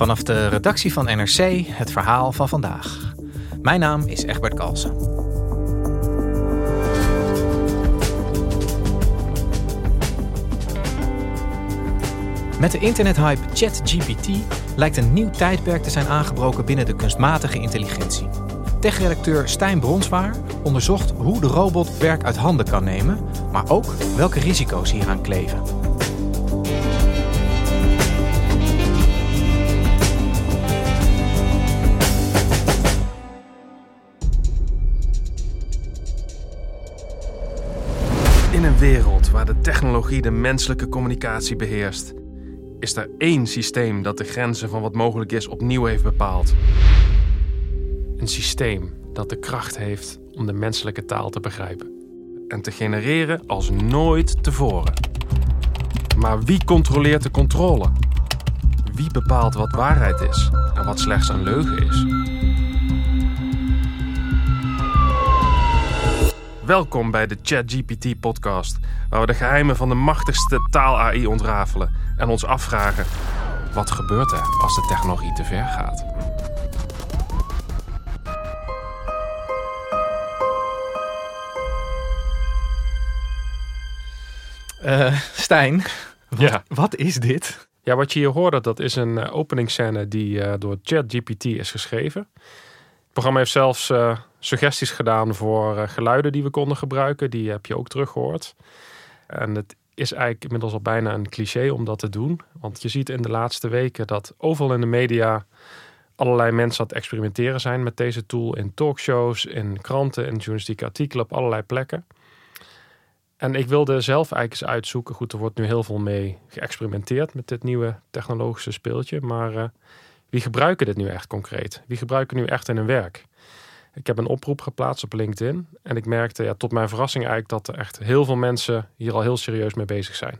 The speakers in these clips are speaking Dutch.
Vanaf de redactie van NRC het verhaal van vandaag. Mijn naam is Egbert Kalsen. Met de internethype ChatGPT lijkt een nieuw tijdperk te zijn aangebroken binnen de kunstmatige intelligentie. Tech-redacteur Stijn Bronswaar onderzocht hoe de robot werk uit handen kan nemen, maar ook welke risico's hieraan kleven. De technologie de menselijke communicatie beheerst, is er één systeem dat de grenzen van wat mogelijk is opnieuw heeft bepaald. Een systeem dat de kracht heeft om de menselijke taal te begrijpen en te genereren als nooit tevoren. Maar wie controleert de controle? Wie bepaalt wat waarheid is en wat slechts een leugen is? Welkom bij de ChatGPT-podcast, waar we de geheimen van de machtigste taal-AI ontrafelen en ons afvragen: wat gebeurt er als de technologie te ver gaat? Uh, Stijn, wat, Ja. wat is dit? Ja, wat je hier hoorde, dat is een uh, openingsscène die uh, door ChatGPT is geschreven. Het programma heeft zelfs uh, suggesties gedaan voor uh, geluiden die we konden gebruiken. Die heb je ook teruggehoord. En het is eigenlijk inmiddels al bijna een cliché om dat te doen. Want je ziet in de laatste weken dat overal in de media allerlei mensen aan het experimenteren zijn met deze tool. In talkshows, in kranten, in journalistieke artikelen, op allerlei plekken. En ik wilde zelf eigenlijk eens uitzoeken. Goed, er wordt nu heel veel mee geëxperimenteerd met dit nieuwe technologische speeltje. Maar uh, wie gebruiken dit nu echt concreet? Wie gebruiken nu echt in hun werk? Ik heb een oproep geplaatst op LinkedIn. En ik merkte ja, tot mijn verrassing eigenlijk dat er echt heel veel mensen hier al heel serieus mee bezig zijn.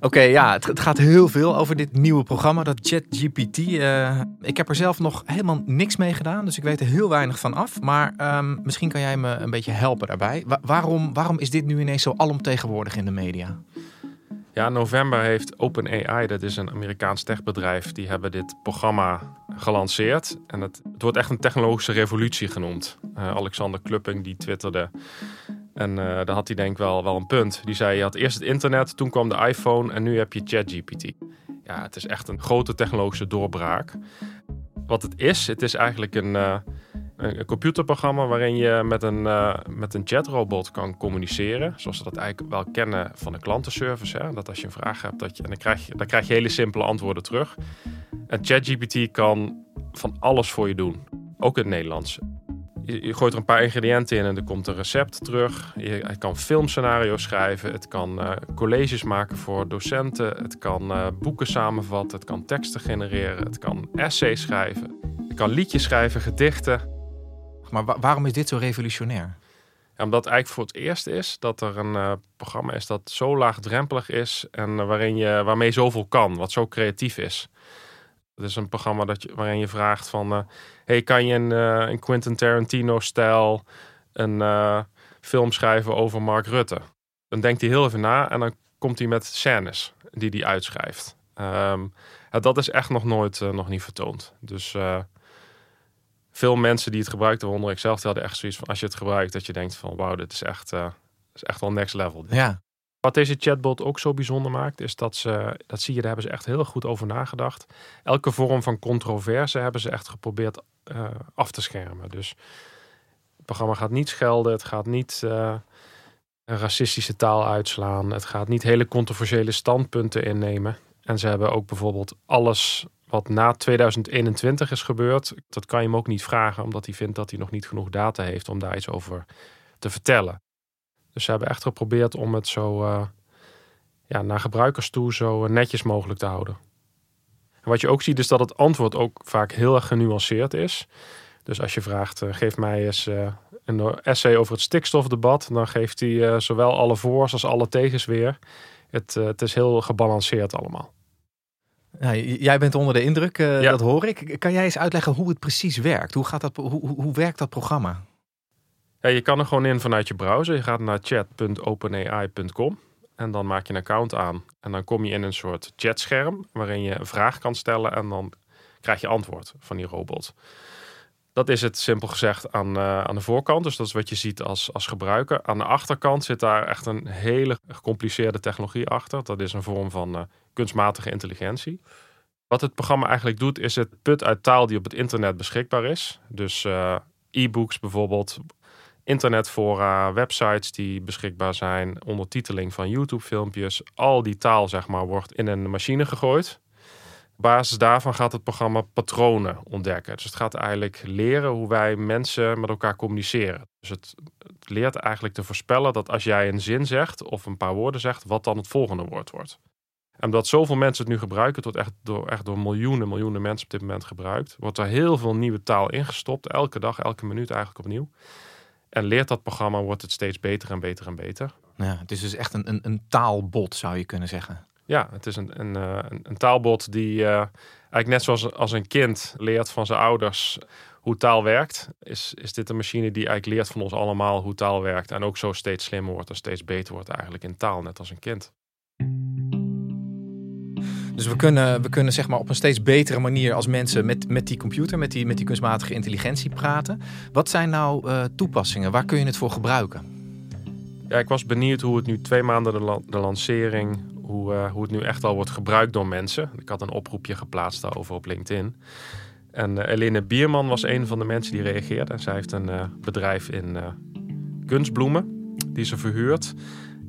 Oké, ja, het, gaat heel veel over dit nieuwe programma, dat ChatGPT. Uh, ik heb er zelf nog helemaal niks mee gedaan, dus ik weet er heel weinig van af. Maar um, misschien kan jij me een beetje helpen daarbij. Wa waarom, waarom is dit nu ineens zo alomtegenwoordig in de media? Ja, november heeft OpenAI, dat is een Amerikaans techbedrijf, die hebben dit programma gelanceerd. En het, wordt echt een technologische revolutie genoemd. Uh, Alexander Klupping die twitterde. En uh, daar had hij denk ik wel, wel een punt. Die zei, je had eerst het internet, toen kwam de iPhone en nu heb je ChatGPT. Ja, het is echt een grote technologische doorbraak. Wat het is, het is eigenlijk een, uh, een computerprogramma waarin je met een, uh, met een chatrobot kan communiceren. Zoals we dat eigenlijk wel kennen van de klantenservice. Hè? Dat als je een vraag hebt, dat je, en dan, krijg je, dan krijg je hele simpele antwoorden terug. En ChatGPT kan van alles voor je doen. Ook in het Nederlands. Je, gooit er een paar ingrediënten in en er komt een recept terug. Je, het kan filmscenario's schrijven. Het kan uh, colleges maken voor docenten. Het kan uh, boeken samenvatten. Het kan teksten genereren. Het kan essays schrijven. Het kan liedjes schrijven, gedichten. Maar wa waarom is dit zo revolutionair? Ja, omdat het eigenlijk voor het eerst is dat er een uh, programma is dat zo laagdrempelig is en waarin je, waarmee zoveel kan, wat zo creatief is. Het is een programma dat je, waarin je vraagt van... Uh, hey, kan je een, een Quentin Tarantino-stijl een film schrijven over Mark Rutte? Dan denkt hij heel even na en dan komt hij met scènes die hij uitschrijft. Ja, dat is echt nog nooit nog niet vertoond. Dus veel mensen die het gebruikten, waaronder ik zelf, die hadden echt zoiets van... als je het gebruikt, dat je denkt van... wauw, dit is echt, is echt wel next level. Dit. Ja. Wat deze chatbot ook zo bijzonder maakt, is dat ze, dat zie je, daar hebben ze echt heel goed over nagedacht. Elke vorm van controverse hebben ze echt geprobeerd uh, af te schermen. Dus het programma gaat niet schelden, het gaat niet uh, een racistische taal uitslaan, het gaat niet hele controversiële standpunten innemen. En ze hebben ook bijvoorbeeld alles wat na 2021 is gebeurd, dat kan je hem ook niet vragen, omdat hij vindt dat hij nog niet genoeg data heeft om daar iets over te vertellen. Dus ze hebben echt geprobeerd om het zo uh, ja, naar gebruikers toe zo netjes mogelijk te houden. En wat je ook ziet is dat het antwoord ook vaak heel erg genuanceerd is. Dus als je vraagt, uh, geef mij eens een essay over het stikstofdebat, dan geeft hij zowel alle voor's als alle tegens weer. Het, het is heel gebalanceerd allemaal. Jij bent onder de indruk, ja. dat hoor ik. Kan jij eens uitleggen hoe het precies werkt? Hoe, gaat dat, hoe, hoe werkt dat programma? Ja, je kan er gewoon in vanuit je browser. Je gaat naar chat.openai.com en dan maak je een account aan. En dan kom je in een soort chatscherm waarin je een vraag kan stellen en dan krijg je antwoord van die robot. Dat is het simpel gezegd aan, uh, aan de voorkant. Dus dat is wat je ziet als, als gebruiker. Aan de achterkant zit daar echt een hele gecompliceerde technologie achter. Dat is een vorm van uh, kunstmatige intelligentie. Wat het programma eigenlijk doet, is het put uit taal die op het internet beschikbaar is. Dus uh, e-books bijvoorbeeld, internetfora, websites die beschikbaar zijn, ondertiteling van YouTube-filmpjes. Al die taal, zeg maar, wordt in een machine gegooid. Basis daarvan gaat het programma patronen ontdekken. Dus het gaat eigenlijk leren hoe wij mensen met elkaar communiceren. Dus het, het leert eigenlijk te voorspellen dat als jij een zin zegt of een paar woorden zegt, wat dan het volgende woord wordt. En omdat zoveel mensen het nu gebruiken, het wordt echt door, echt door miljoenen, miljoenen mensen op dit moment gebruikt, wordt er heel veel nieuwe taal ingestopt. Elke dag, elke minuut eigenlijk opnieuw. En leert dat programma, wordt het steeds beter en beter en beter. Ja, het is dus echt een, een, een taalbot, zou je kunnen zeggen. Ja, het is een, een, een, een taalbot die uh, eigenlijk net zoals als een kind leert van zijn ouders hoe taal werkt. Is, is dit een machine die eigenlijk leert van ons allemaal hoe taal werkt. En ook zo steeds slimmer wordt en steeds beter wordt eigenlijk in taal, net als een kind. Dus we kunnen, we kunnen zeg maar op een steeds betere manier als mensen met, met die computer, met die, met die kunstmatige intelligentie praten. Wat zijn nou uh, toepassingen? Waar kun je het voor gebruiken? Ja, ik was benieuwd hoe het nu twee maanden de, la de lancering, hoe, uh, hoe het nu echt al wordt gebruikt door mensen. Ik had een oproepje geplaatst daarover op LinkedIn. En uh, Eline Bierman was een van de mensen die reageerde. Zij heeft een bedrijf in kunstbloemen die ze verhuurt.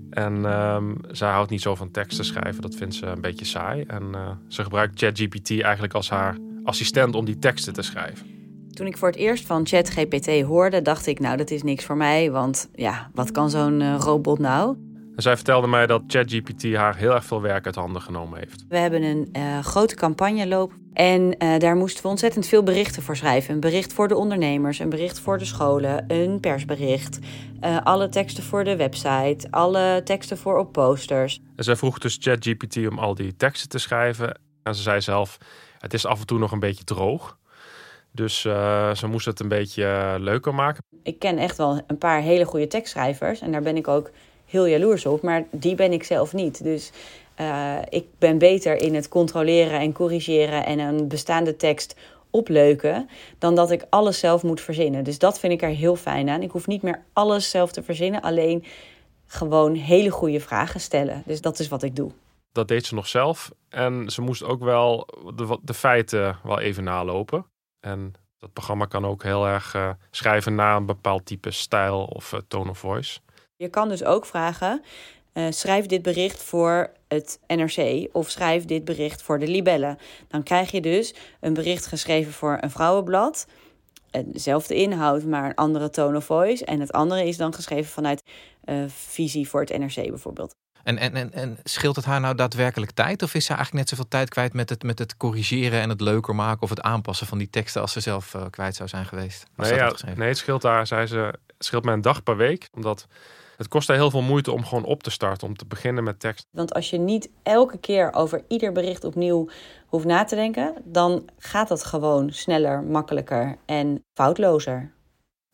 En um, zij houdt niet zo van teksten schrijven. Dat vindt ze een beetje saai. En ze gebruikt ChatGPT eigenlijk als haar assistent om die teksten te schrijven. Toen ik voor het eerst van ChatGPT hoorde, dacht ik, nou, dat is niks voor mij. Want ja, wat kan zo'n robot nou? En zij vertelde mij dat ChatGPT haar heel erg veel werk uit handen genomen heeft. We hebben een uh, grote campagne lopen. En uh, daar moesten we ontzettend veel berichten voor schrijven. Een bericht voor de ondernemers, een bericht voor de scholen, een persbericht. Uh, alle teksten voor de website, alle teksten voor op posters. En zij vroeg dus ChatGPT om al die teksten te schrijven. En ze zei zelf, het is af en toe nog een beetje droog. Dus uh, ze moest het een beetje leuker maken. Ik ken echt wel een paar hele goede tekstschrijvers. En daar ben ik ook heel jaloers op. Maar die ben ik zelf niet. Dus uh, ik ben beter in het controleren en corrigeren en een bestaande tekst opleuken, dan dat ik alles zelf moet verzinnen. Dus dat vind ik er heel fijn aan. Ik hoef niet meer alles zelf te verzinnen, alleen gewoon hele goede vragen stellen. Dus dat is wat ik doe. Dat deed ze nog zelf. En ze moest ook wel de, feiten wel even nalopen. En dat programma kan ook heel erg uh, schrijven naar een bepaald type stijl of uh, tone of voice. Je kan dus ook vragen: uh, schrijf dit bericht voor het NRC of schrijf dit bericht voor de Libellen. Dan krijg je dus een bericht geschreven voor een vrouwenblad. Dezelfde inhoud, maar een andere tone of voice. En het andere is dan geschreven vanuit uh, visie voor het NRC bijvoorbeeld. En, en, en, en scheelt het haar nou daadwerkelijk tijd? Of is ze eigenlijk net zoveel tijd kwijt met het, met het corrigeren en het leuker maken of het aanpassen van die teksten als ze zelf uh, kwijt zou zijn geweest? Nee, ja, nee, het scheelt daar, zei ze, het scheelt mij een dag per week. Omdat het kost heel veel moeite om gewoon op te starten, om te beginnen met tekst. Want als je niet elke keer over ieder bericht opnieuw hoeft na te denken, dan gaat dat gewoon sneller, makkelijker en foutlozer.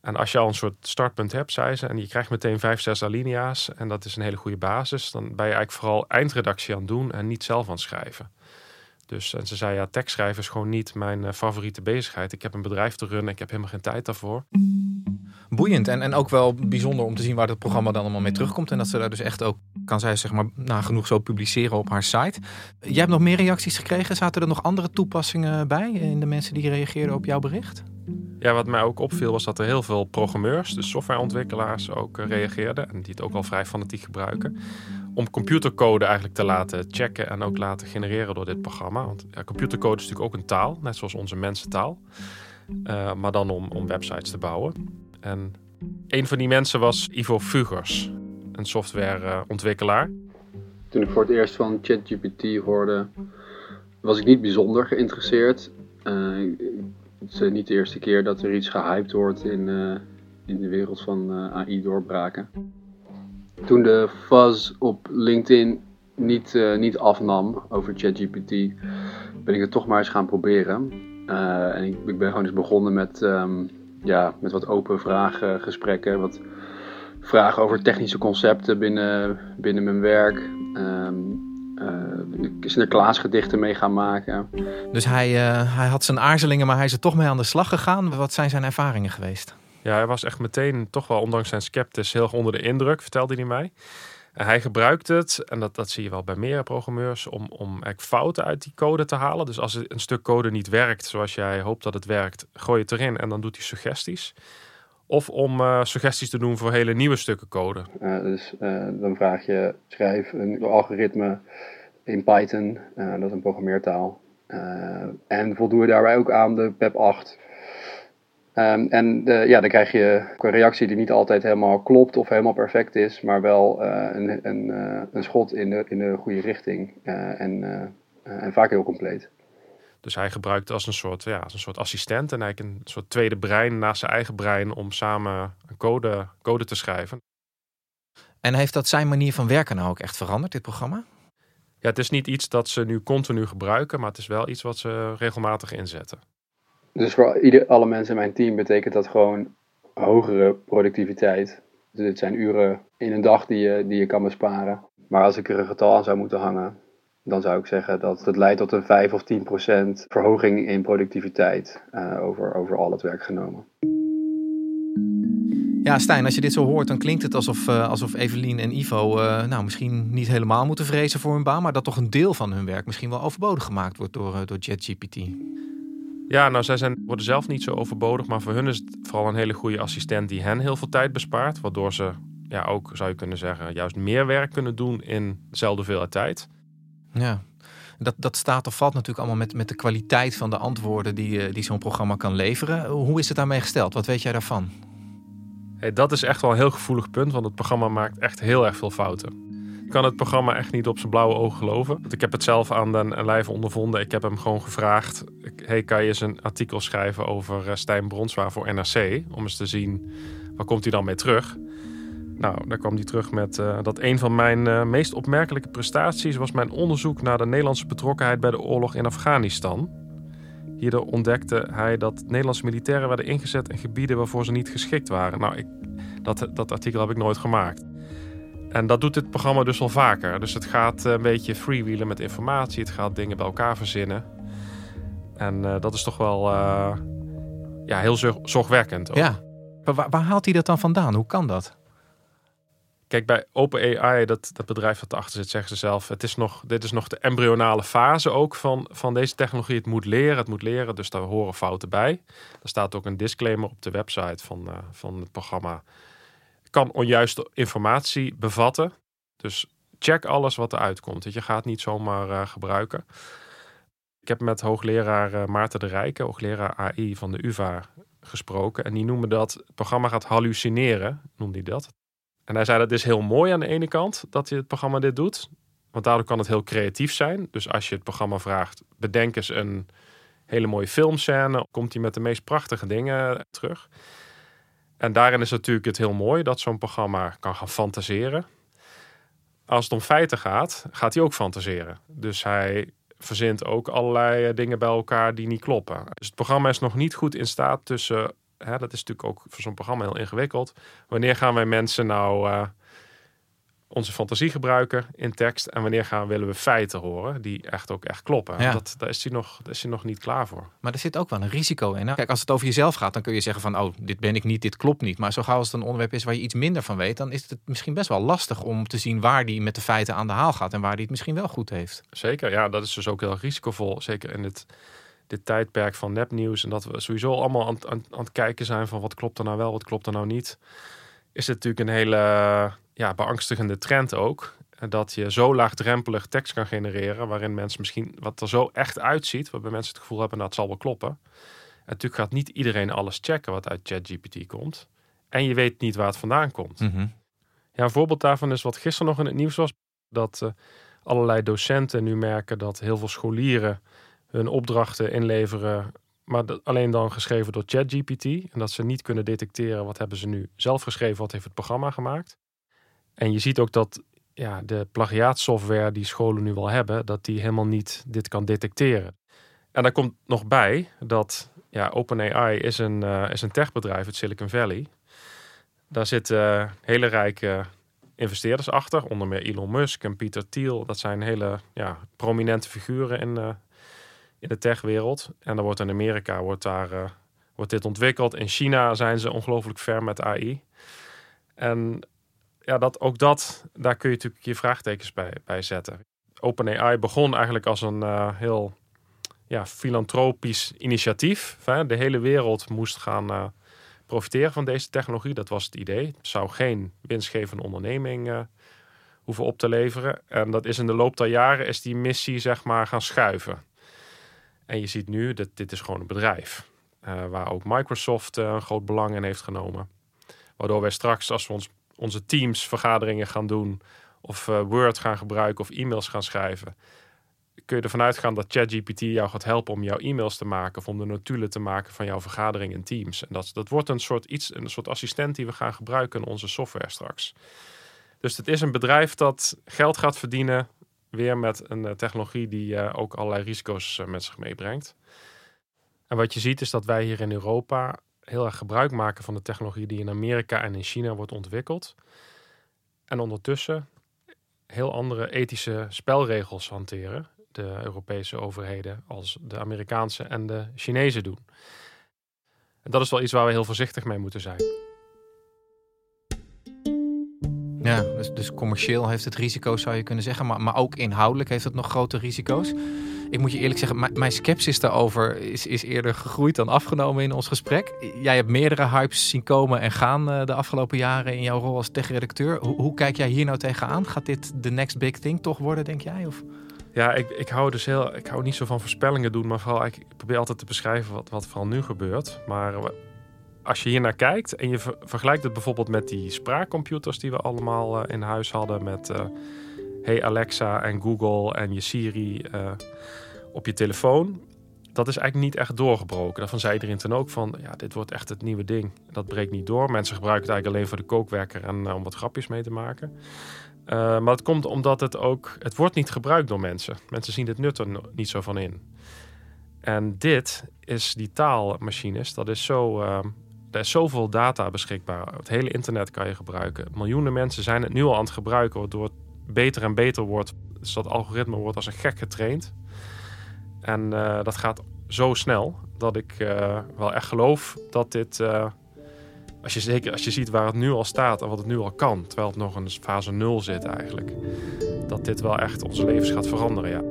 En als je al een soort startpunt hebt, zei ze, en je krijgt meteen vijf, zes alinea's, en dat is een hele goede basis, dan ben je eigenlijk vooral eindredactie aan het doen en niet zelf aan het schrijven. Dus en ze zei, ja, tekstschrijven is gewoon niet mijn uh, favoriete bezigheid. Ik heb een bedrijf te runnen, ik heb helemaal geen tijd daarvoor. Boeiend en, en ook wel bijzonder om te zien waar het programma dan allemaal mee terugkomt. En dat ze daar dus echt ook, kan zij zeg maar, nagenoeg zo publiceren op haar site. Jij hebt nog meer reacties gekregen. Zaten er nog andere toepassingen bij in de mensen die reageerden op jouw bericht? Ja, wat mij ook opviel was dat er heel veel programmeurs, dus softwareontwikkelaars, ook uh, reageerden. En die het ook al vrij fanatiek gebruiken om computercode eigenlijk te laten checken en ook laten genereren door dit programma. Want computercode is natuurlijk ook een taal, net zoals onze mensentaal. Uh, maar dan om, om websites te bouwen. En een van die mensen was Ivo Fugers, een softwareontwikkelaar. Toen ik voor het eerst van ChatGPT hoorde, was ik niet bijzonder geïnteresseerd. het is niet de eerste keer dat er iets gehyped wordt in, in de wereld van AI-doorbraken. Toen de fuzz op LinkedIn niet, niet afnam over ChatGPT, ben ik het toch maar eens gaan proberen. en ik, ik, ben gewoon eens begonnen met, um, ja, met wat open vragengesprekken, wat vragen over technische concepten binnen, binnen mijn werk. Um, uh, Sinterklaasgedichten mee gaan maken. Dus hij, hij had zijn aarzelingen, maar hij is er toch mee aan de slag gegaan. Wat zijn zijn ervaringen geweest? Ja, hij was echt meteen, toch wel ondanks zijn sceptisch, heel onder de indruk, vertelde hij mij. En hij gebruikt het, en dat, dat zie je wel bij meer programmeurs, om, om fouten uit die code te halen. Dus als een stuk code niet werkt zoals jij hoopt dat het werkt, gooi het erin en dan doet hij suggesties. Of om uh, suggesties te doen voor hele nieuwe stukken code. Dus uh, dan vraag je, schrijf een algoritme in Python, dat is een programmeertaal. en voldoe daarbij ook aan de PEP 8. Um, en ja, dan krijg je een reactie die niet altijd helemaal klopt of helemaal perfect is, maar wel een, een, een schot in de, in de goede richting. en, en vaak heel compleet. Dus hij gebruikt als een soort, ja, als een soort assistent en eigenlijk een soort tweede brein naast zijn eigen brein om samen een code, code te schrijven. En heeft dat zijn manier van werken nou ook echt veranderd, dit programma? Ja, het is niet iets dat ze nu continu gebruiken, maar het is wel iets wat ze regelmatig inzetten. Dus voor ieder, alle mensen in mijn team betekent dat gewoon hogere productiviteit. Dus dit zijn uren in een dag die je, die je kan besparen. Maar als ik er een getal aan zou moeten hangen, dan zou ik zeggen dat het leidt tot een 5 of 10 procent verhoging in productiviteit uh, over, over al het werk genomen. Ja, Stijn, als je dit zo hoort, dan klinkt het alsof, uh, alsof Evelien en Ivo uh, nou, misschien niet helemaal moeten vrezen voor hun baan, maar dat toch een deel van hun werk misschien wel overbodig gemaakt wordt door, door JetGPT. Ja, nou, zij zijn, worden zelf niet zo overbodig, maar voor hun is het vooral een hele goede assistent die hen heel veel tijd bespaart, waardoor ze ja, ook, zou je kunnen zeggen, juist meer werk kunnen doen in dezelfde hoeveelheid tijd. Ja, dat, dat staat of valt natuurlijk allemaal met, met de kwaliteit van de antwoorden die, eh, die zo'n programma kan leveren. Hoe is het daarmee gesteld? Wat weet jij daarvan? Hey, dat is echt wel een heel gevoelig punt, want het programma maakt echt heel erg veel fouten. Ik kan het programma echt niet op zijn blauwe ogen geloven. Ik heb het zelf aan de lijve ondervonden. Ik heb hem gewoon gevraagd: hey, kan je eens een artikel schrijven over eh, Stijn Bronswaar voor NRC? Om eens te zien waar komt hij dan mee terug. Nou, daar kwam hij terug met uh, dat een van mijn uh, meest opmerkelijke prestaties was mijn onderzoek naar de Nederlandse betrokkenheid bij de oorlog in Afghanistan. Hierdoor ontdekte hij dat Nederlandse militairen werden ingezet in gebieden waarvoor ze niet geschikt waren. Nou, ik, dat, dat artikel heb ik nooit gemaakt. En dat doet dit programma dus wel vaker. Dus het gaat een beetje freewheelen met informatie. Het gaat dingen bij elkaar verzinnen. En uh, dat is toch wel ja, heel zorgwekkend. Ook. Ja. waar, waar haalt hij dat dan vandaan? Hoe kan dat? Kijk, bij OpenAI, dat, dat bedrijf dat erachter zit, zeggen ze zelf, het is nog, dit is nog de embryonale fase ook van, van deze technologie. Het moet leren, het moet leren, dus daar horen fouten bij. Er staat ook een disclaimer op de website van, uh, van het programma. Kan onjuiste informatie bevatten. Dus check alles wat eruit komt. Je gaat niet zomaar uh, gebruiken. Ik heb met hoogleraar uh, Maarten de Rijken, hoogleraar AI van de UvA, gesproken. En die noemen dat, het programma gaat hallucineren, noemde hij dat. En hij zei dat is heel mooi aan de ene kant dat het programma dit doet. Want daardoor kan het heel creatief zijn. Dus als je het programma vraagt, bedenk eens een hele mooie filmscène. Komt hij met de meest prachtige dingen terug. En daarin is natuurlijk het heel mooi dat zo'n programma kan gaan fantaseren. Als het om feiten gaat, gaat hij ook fantaseren. Dus hij verzint ook allerlei dingen bij elkaar die niet kloppen. Dus het programma is nog niet goed in staat tussen hè, dat is natuurlijk ook voor zo'n programma heel ingewikkeld. Wanneer gaan wij mensen nou uh, onze fantasie gebruiken in tekst en wanneer gaan, willen we feiten horen die echt ook echt kloppen? Ja. Dat, daar, is hij nog, daar is hij nog niet klaar voor. Maar er zit ook wel een risico in. Hè? Kijk, als het over jezelf gaat, dan kun je zeggen van oh, dit ben ik niet, dit klopt niet. Maar zo gauw als het een onderwerp is waar je iets minder van weet, dan is het misschien best wel lastig om te zien waar die met de feiten aan de haal gaat en waar die het misschien wel goed heeft. Zeker, ja, dat is dus ook heel risicovol. Zeker in het dit tijdperk van nepnieuws en dat we sowieso allemaal aan, aan, aan, het kijken zijn van wat klopt er nou wel, wat klopt er nou niet, is het natuurlijk een hele ja, beangstigende trend ook. Dat je zo laagdrempelig tekst kan genereren, waarin mensen misschien wat er zo echt uitziet, waarbij mensen het gevoel hebben dat nou, het zal wel kloppen. En natuurlijk gaat niet iedereen alles checken wat uit ChatGPT komt. En je weet niet waar het vandaan komt. Mhm. Ja, een voorbeeld daarvan is wat gisteren nog in het nieuws was, dat uh, allerlei docenten nu merken dat heel veel scholieren hun opdrachten inleveren, maar alleen dan geschreven door ChatGPT. En dat ze niet kunnen detecteren wat hebben ze nu zelf geschreven, wat heeft het programma gemaakt. En je ziet ook dat ja, de plagiaatsoftware die scholen nu wel hebben, dat die helemaal niet dit kan detecteren. En daar komt nog bij dat ja, OpenAI is een, uh, is een techbedrijf uit Silicon Valley. Daar zitten hele rijke investeerders achter, onder meer Elon Musk en Peter Thiel. Dat zijn hele ja, prominente figuren in, uh, in de techwereld. En dan wordt in Amerika wordt daar, wordt dit ontwikkeld. In China zijn ze ongelooflijk ver met AI. En ja, dat, ook dat, daar kun je natuurlijk je vraagtekens bij, bij zetten. OpenAI begon eigenlijk als een uh, heel ja, filantropisch initiatief. De hele wereld moest gaan uh, profiteren van deze technologie. Dat was het idee. Het zou geen winstgevende onderneming uh, hoeven op te leveren. En dat is in de loop der jaren is die missie zeg maar gaan schuiven. En je ziet nu dat dit is gewoon een bedrijf. Uh, waar ook Microsoft een groot belang in heeft genomen. Waardoor wij straks, als we ons, onze teams vergaderingen gaan doen, of Word gaan gebruiken of e-mails gaan schrijven, kun je ervan uitgaan dat ChatGPT jou gaat helpen om jouw e-mails te maken of om de notulen te maken van jouw vergadering in Teams. En dat, dat wordt een soort iets, een soort assistent die we gaan gebruiken in onze software straks. Dus het is een bedrijf dat geld gaat verdienen, weer met een uh, technologie die uh, ook allerlei risico's met zich meebrengt. En wat je ziet is dat wij hier in Europa heel erg gebruik maken van de technologie die in Amerika en in China wordt ontwikkeld. En ondertussen heel andere ethische spelregels hanteren de Europese overheden als de Amerikaanse en de Chinese doen. En dat is wel iets waar we heel voorzichtig mee moeten zijn. Ja, dus, dus commercieel heeft het risico's, zou je kunnen zeggen, maar, maar ook inhoudelijk heeft het nog grote risico's. Ik moet je eerlijk zeggen, mijn sceptisch daarover is, is eerder gegroeid dan afgenomen in ons gesprek. Jij hebt meerdere hypes zien komen en gaan uh, de afgelopen jaren in jouw rol als tech-redacteur. Hoe, hoe, kijk jij hier nou tegenaan? Gaat dit de next big thing toch worden, denk jij? Of? Ja, ik, ik hou dus heel. Ik hou niet zo van voorspellingen doen, maar vooral ik probeer altijd te beschrijven wat, wat vooral nu gebeurt. Maar als je hier naar kijkt en je vergelijkt het bijvoorbeeld met die spraakcomputers die we allemaal uh, in huis hadden met Hey Alexa en Google en je Siri op je telefoon. Dat is eigenlijk niet echt doorgebroken. Daarvan zei iedereen toen ook van, ja, dit wordt echt het nieuwe ding. Dat breekt niet door. Mensen gebruiken het eigenlijk alleen voor de kookwerker en om wat grapjes mee te maken. Uh, maar het komt omdat het ook, het wordt niet gebruikt door mensen. Mensen zien het nut er niet zo van in. En dit is die taalmachines, dat is zo, er is zoveel data beschikbaar. Het hele internet kan je gebruiken. Miljoenen mensen zijn het nu al aan het gebruiken, waardoor het beter en beter wordt. Dus dat algoritme wordt als een gek getraind. En uh, dat gaat zo snel dat ik wel echt geloof dat dit als je, zeker als je ziet waar het nu al staat en wat het nu al kan, terwijl het nog in fase 0 zit eigenlijk, dat dit wel echt onze levens gaat veranderen, ja.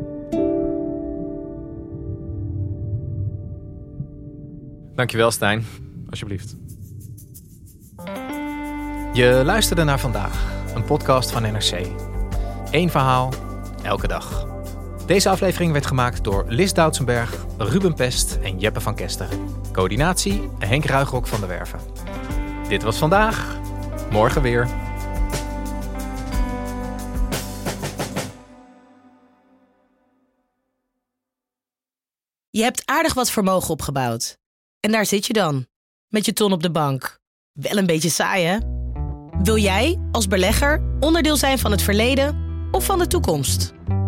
Dankjewel, Stijn. Alsjeblieft. Je luisterde naar vandaag, een podcast van NRC. Eén verhaal, elke dag. Deze aflevering werd gemaakt door Lis Doutsenberg, Ruben Pest en Jeppe van Kesteren. Coördinatie Henk Ruigrok van de Werven. Dit was vandaag. Morgen weer. Je hebt aardig wat vermogen opgebouwd. En daar zit je dan, met je ton op de bank. Wel een beetje saai, hè? Wil jij, als belegger, onderdeel zijn van het verleden of van de toekomst?